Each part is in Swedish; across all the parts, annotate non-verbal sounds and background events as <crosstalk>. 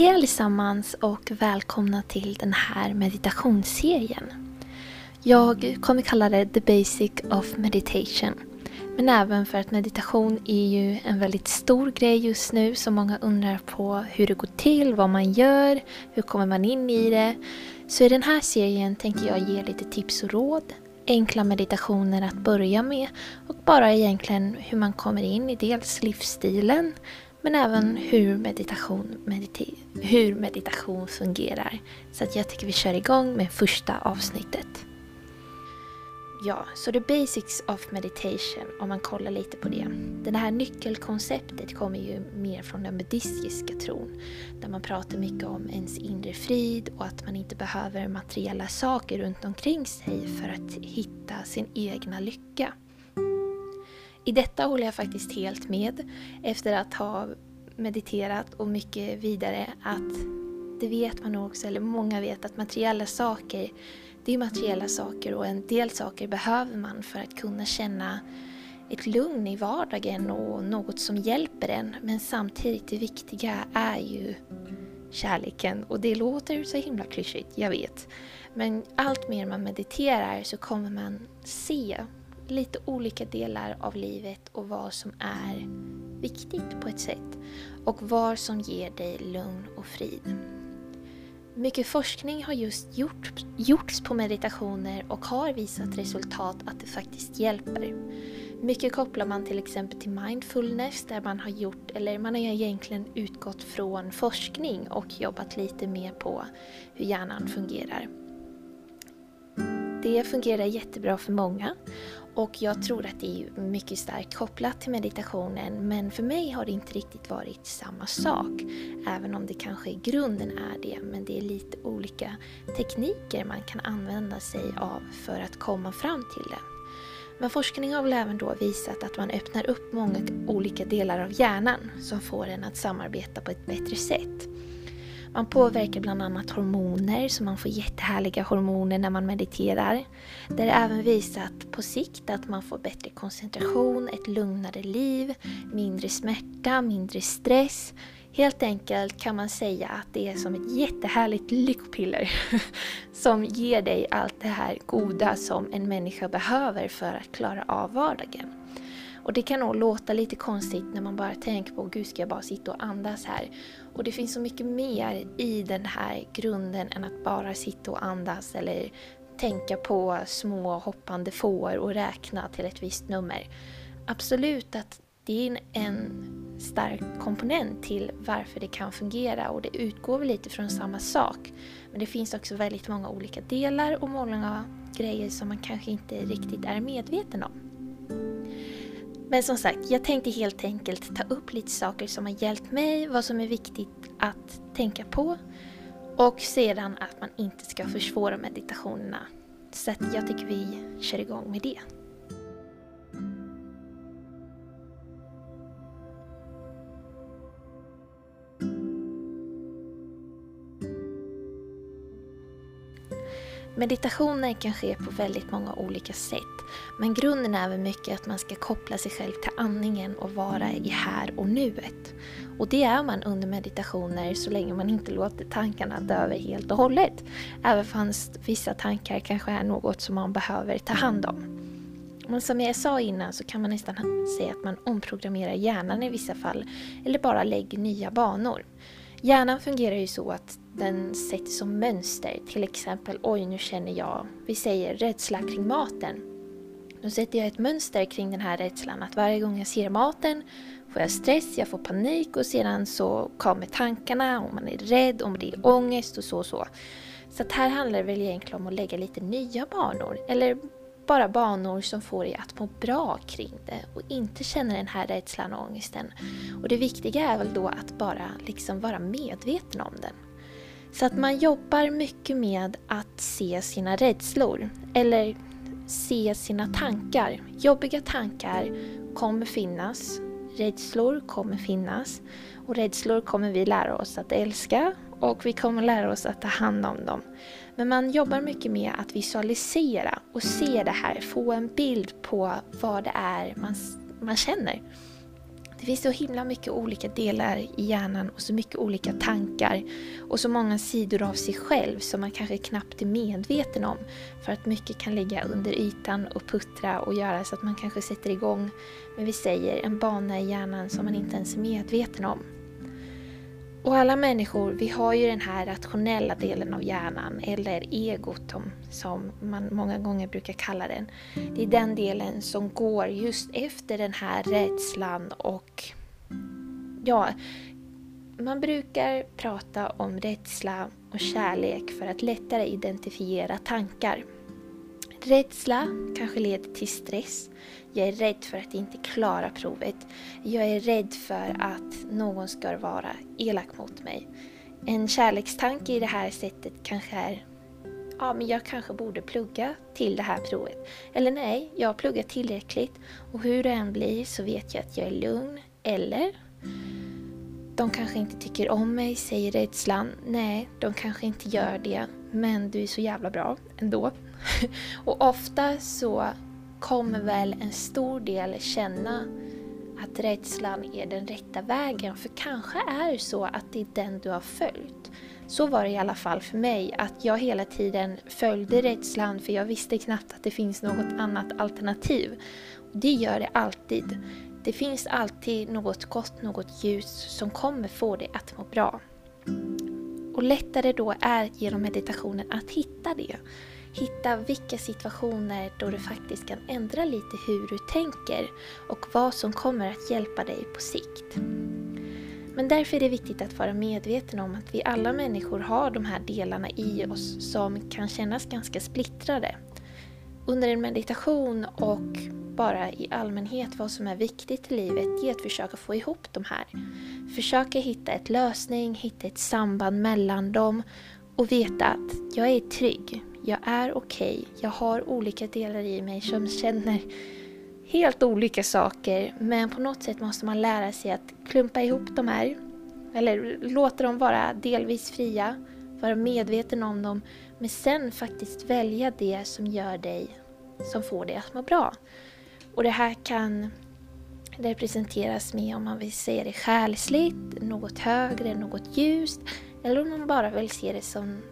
Hej allesammans och välkomna till den här meditationsserien. Jag kommer kalla det The Basic of Meditation. Men även för att meditation är ju en väldigt stor grej just nu så många undrar på hur det går till, vad man gör, hur kommer man in i det. Så i den här serien tänker jag ge lite tips och råd, enkla meditationer att börja med och bara egentligen hur man kommer in i dels livsstilen men även hur meditation, medite hur meditation fungerar. Så att jag tycker vi kör igång med första avsnittet. Ja, så the basics of meditation, om man kollar lite på det. Det här nyckelkonceptet kommer ju mer från den buddhistiska tron. Där man pratar mycket om ens inre frid och att man inte behöver materiella saker runt omkring sig för att hitta sin egna lycka. I detta håller jag faktiskt helt med efter att ha mediterat och mycket vidare att det vet man nog också, eller många vet att materiella saker, det är materiella saker och en del saker behöver man för att kunna känna ett lugn i vardagen och något som hjälper en. Men samtidigt det viktiga är ju kärleken och det låter så himla klyschigt, jag vet. Men allt mer man mediterar så kommer man se lite olika delar av livet och vad som är viktigt på ett sätt och vad som ger dig lugn och frid. Mycket forskning har just gjort, gjorts på meditationer och har visat resultat att det faktiskt hjälper. Mycket kopplar man till exempel till mindfulness där man har gjort, eller man har egentligen utgått från forskning och jobbat lite mer på hur hjärnan fungerar. Det fungerar jättebra för många och jag tror att det är mycket starkt kopplat till meditationen men för mig har det inte riktigt varit samma sak. Även om det kanske i grunden är det men det är lite olika tekniker man kan använda sig av för att komma fram till det. Men forskning har väl även då visat att man öppnar upp många olika delar av hjärnan som får en att samarbeta på ett bättre sätt. Man påverkar bland annat hormoner, så man får jättehärliga hormoner när man mediterar. Det är även visat på sikt att man får bättre koncentration, ett lugnare liv, mindre smärta, mindre stress. Helt enkelt kan man säga att det är som ett jättehärligt lyckopiller <laughs> som ger dig allt det här goda som en människa behöver för att klara av vardagen. Och det kan nog låta lite konstigt när man bara tänker på gud ska jag bara sitta och andas här. Och det finns så mycket mer i den här grunden än att bara sitta och andas eller tänka på små hoppande får och räkna till ett visst nummer. Absolut att det är en stark komponent till varför det kan fungera och det utgår väl lite från samma sak. Men det finns också väldigt många olika delar och många grejer som man kanske inte riktigt är medveten om. Men som sagt, jag tänkte helt enkelt ta upp lite saker som har hjälpt mig, vad som är viktigt att tänka på och sedan att man inte ska försvåra meditationerna. Så jag tycker vi kör igång med det. Meditationer kan ske på väldigt många olika sätt. Men grunden är väl mycket att man ska koppla sig själv till andningen och vara i här och nuet. Och det är man under meditationer så länge man inte låter tankarna dö över helt och hållet. Även fast vissa tankar kanske är något som man behöver ta hand om. Men som jag sa innan så kan man nästan säga att man omprogrammerar hjärnan i vissa fall. Eller bara lägger nya banor. Hjärnan fungerar ju så att den sätter som mönster, till exempel oj nu känner jag, vi säger rädsla kring maten. Då sätter jag ett mönster kring den här rädslan att varje gång jag ser maten får jag stress, jag får panik och sedan så kommer tankarna Om man är rädd, om det är ångest och så och så. Så att här handlar det väl egentligen om att lägga lite nya banor eller bara banor som får dig att må bra kring det och inte känna den här rädslan och ångesten. Och det viktiga är väl då att bara liksom vara medveten om den. Så att man jobbar mycket med att se sina rädslor eller se sina tankar. Jobbiga tankar kommer finnas, rädslor kommer finnas och rädslor kommer vi lära oss att älska och vi kommer lära oss att ta hand om dem. Men man jobbar mycket med att visualisera och se det här, få en bild på vad det är man, man känner. Det finns så himla mycket olika delar i hjärnan och så mycket olika tankar och så många sidor av sig själv som man kanske knappt är medveten om. För att mycket kan ligga under ytan och puttra och göra så att man kanske sätter igång, men vi säger en bana i hjärnan som man inte ens är medveten om. Och alla människor, vi har ju den här rationella delen av hjärnan, eller egot som man många gånger brukar kalla den. Det är den delen som går just efter den här rädslan och ja, man brukar prata om rädsla och kärlek för att lättare identifiera tankar. Rädsla kanske leder till stress. Jag är rädd för att inte klara provet. Jag är rädd för att någon ska vara elak mot mig. En kärlekstanke i det här sättet kanske är ja, men jag kanske borde plugga till det här provet. Eller nej, jag har pluggat tillräckligt och hur det än blir så vet jag att jag är lugn. Eller de kanske inte tycker om mig, säger rädslan. Nej, de kanske inte gör det, men du är så jävla bra ändå. <laughs> och ofta så kommer väl en stor del känna att rädslan är den rätta vägen. För kanske är det så att det är den du har följt. Så var det i alla fall för mig, att jag hela tiden följde rädslan för jag visste knappt att det finns något annat alternativ. Det gör det alltid. Det finns alltid något gott, något ljus som kommer få dig att må bra. Och lättare då är genom meditationen att hitta det. Hitta vilka situationer då du faktiskt kan ändra lite hur du tänker och vad som kommer att hjälpa dig på sikt. Men därför är det viktigt att vara medveten om att vi alla människor har de här delarna i oss som kan kännas ganska splittrade. Under en meditation och bara i allmänhet vad som är viktigt i livet är att försöka få ihop de här. Försöka hitta ett lösning, hitta ett samband mellan dem och veta att jag är trygg, jag är okej, okay, jag har olika delar i mig som känner helt olika saker. Men på något sätt måste man lära sig att klumpa ihop de här. Eller låta dem vara delvis fria, vara medveten om dem. Men sen faktiskt välja det som gör dig, som får dig att må bra. Och det här kan representeras med om man vill se det själsligt, något högre, något ljust. Eller om man bara vill se det som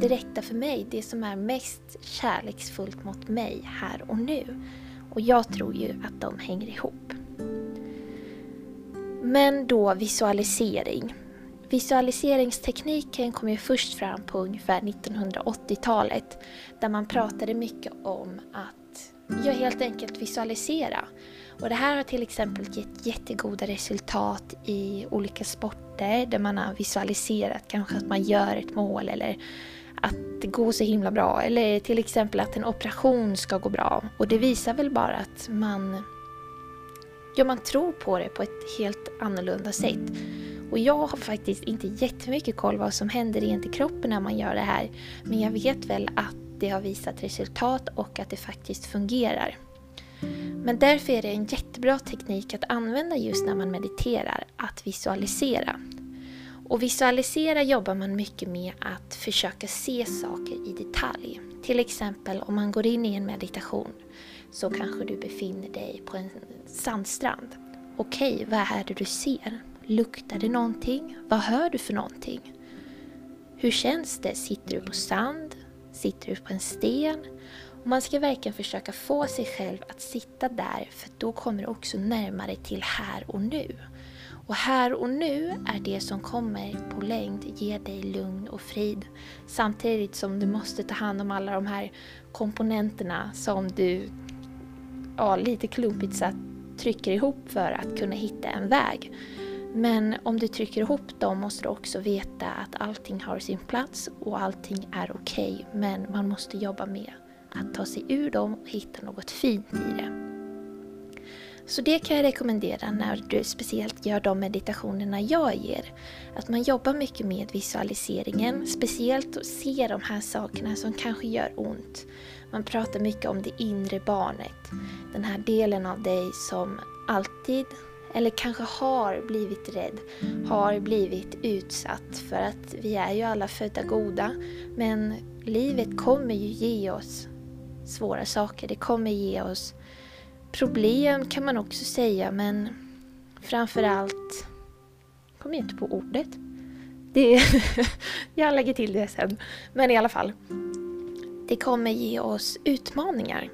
det rätta för mig, det som är mest kärleksfullt mot mig här och nu. Och jag tror ju att de hänger ihop. Men då visualisering. Visualiseringstekniken kom ju först fram på ungefär 1980-talet där man pratade mycket om att jag helt enkelt visualisera. Och det här har till exempel gett jättegoda resultat i olika sporter där man har visualiserat kanske att man gör ett mål eller att det går så himla bra. Eller till exempel att en operation ska gå bra. Och det visar väl bara att man, ja, man tror på det på ett helt annorlunda sätt. Och jag har faktiskt inte jättemycket koll vad som händer rent i kroppen när man gör det här. Men jag vet väl att det har visat resultat och att det faktiskt fungerar. Men därför är det en jättebra teknik att använda just när man mediterar, att visualisera. Och visualisera jobbar man mycket med att försöka se saker i detalj. Till exempel om man går in i en meditation så kanske du befinner dig på en sandstrand. Okej, vad är det du ser? Luktar det någonting? Vad hör du för någonting? Hur känns det? Sitter du på sand? Sitter du på en sten? Och man ska verkligen försöka få sig själv att sitta där för då kommer du också närmare till här och nu. Och här och nu är det som kommer på längd ge dig lugn och frid. Samtidigt som du måste ta hand om alla de här komponenterna som du ja, lite klumpigt satt trycker ihop för att kunna hitta en väg. Men om du trycker ihop dem måste du också veta att allting har sin plats och allting är okej. Okay, men man måste jobba med att ta sig ur dem och hitta något fint i det. Så det kan jag rekommendera när du speciellt gör de meditationerna jag ger. Att man jobbar mycket med visualiseringen, speciellt att se de här sakerna som kanske gör ont. Man pratar mycket om det inre barnet. Den här delen av dig som alltid, eller kanske har blivit rädd, har blivit utsatt. För att vi är ju alla födda goda, men livet kommer ju ge oss svåra saker. Det kommer ge oss problem kan man också säga men framförallt, kommer jag inte på ordet. Det, <laughs> jag lägger till det sen. Men i alla fall. Det kommer ge oss utmaningar.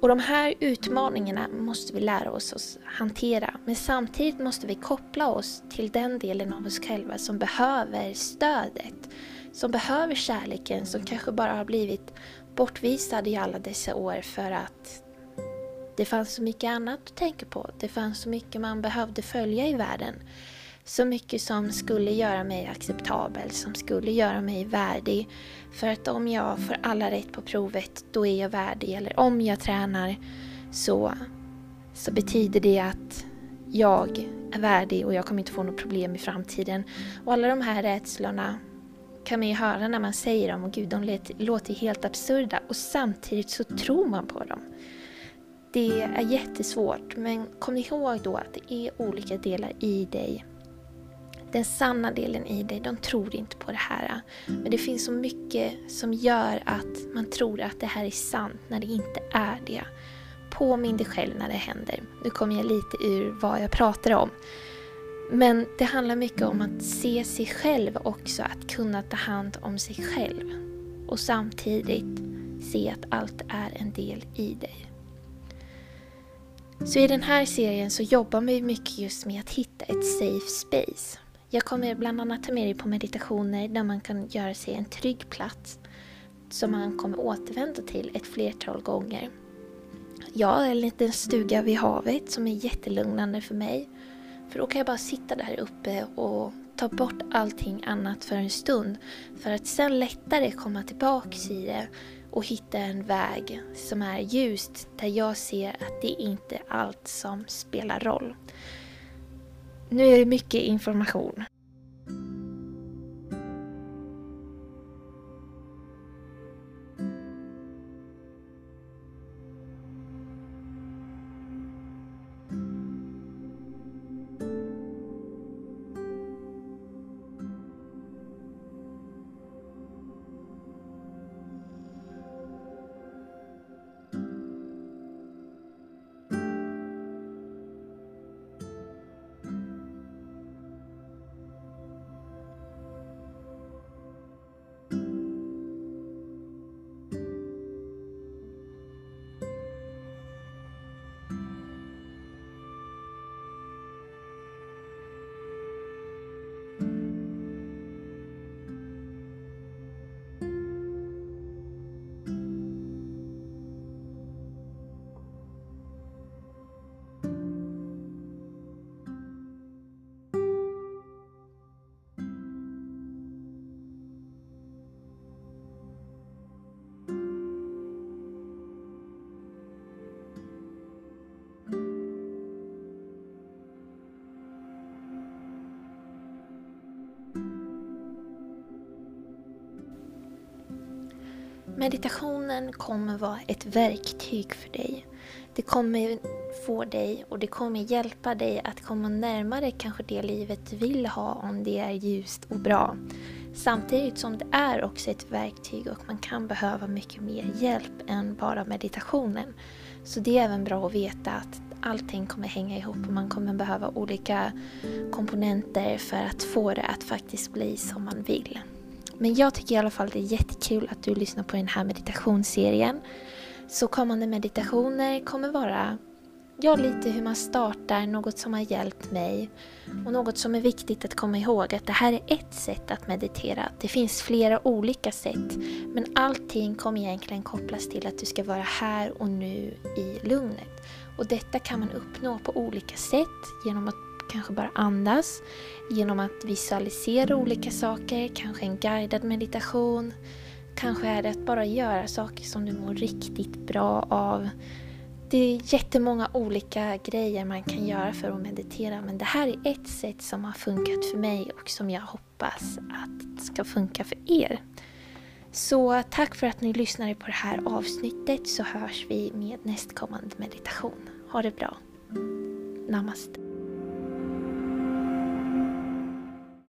Och de här utmaningarna måste vi lära oss att hantera. Men samtidigt måste vi koppla oss till den delen av oss själva som behöver stödet. Som behöver kärleken, som kanske bara har blivit bortvisad i alla dessa år för att det fanns så mycket annat att tänka på. Det fanns så mycket man behövde följa i världen. Så mycket som skulle göra mig acceptabel, som skulle göra mig värdig. För att om jag får alla rätt på provet, då är jag värdig. Eller om jag tränar så, så betyder det att jag är värdig och jag kommer inte få något problem i framtiden. Och alla de här rädslorna kan man ju höra när man säger dem och gud, de låter helt absurda och samtidigt så tror man på dem. Det är jättesvårt men kom ihåg då att det är olika delar i dig den sanna delen i dig, de tror inte på det här. Men det finns så mycket som gör att man tror att det här är sant när det inte är det. Påminn dig själv när det händer. Nu kommer jag lite ur vad jag pratar om. Men det handlar mycket om att se sig själv också, att kunna ta hand om sig själv. Och samtidigt se att allt är en del i dig. Så i den här serien så jobbar vi mycket just med att hitta ett safe space. Jag kommer bland annat ta med dig på meditationer där man kan göra sig en trygg plats som man kommer återvända till ett flertal gånger. Jag har en liten stuga vid havet som är jättelugnande för mig. För då kan jag bara sitta där uppe och ta bort allting annat för en stund. För att sen lättare komma tillbaks i det och hitta en väg som är ljust där jag ser att det inte är allt som spelar roll. Nu är det mycket information. Meditationen kommer vara ett verktyg för dig. Det kommer få dig och det kommer hjälpa dig att komma närmare kanske det livet du vill ha om det är ljust och bra. Samtidigt som det är också ett verktyg och man kan behöva mycket mer hjälp än bara meditationen. Så det är även bra att veta att allting kommer hänga ihop och man kommer behöva olika komponenter för att få det att faktiskt bli som man vill. Men jag tycker i alla fall det är jättekul att du lyssnar på den här meditationsserien. Så kommande meditationer kommer vara ja, lite hur man startar, något som har hjälpt mig. Och något som är viktigt att komma ihåg att det här är ett sätt att meditera. Det finns flera olika sätt. Men allting kommer egentligen kopplas till att du ska vara här och nu i lugnet. Och detta kan man uppnå på olika sätt genom att kanske bara andas genom att visualisera olika saker, kanske en guidad meditation. Kanske är det att bara göra saker som du mår riktigt bra av. Det är jättemånga olika grejer man kan göra för att meditera men det här är ett sätt som har funkat för mig och som jag hoppas att ska funka för er. Så tack för att ni lyssnade på det här avsnittet så hörs vi med nästkommande meditation. Ha det bra. Namaste.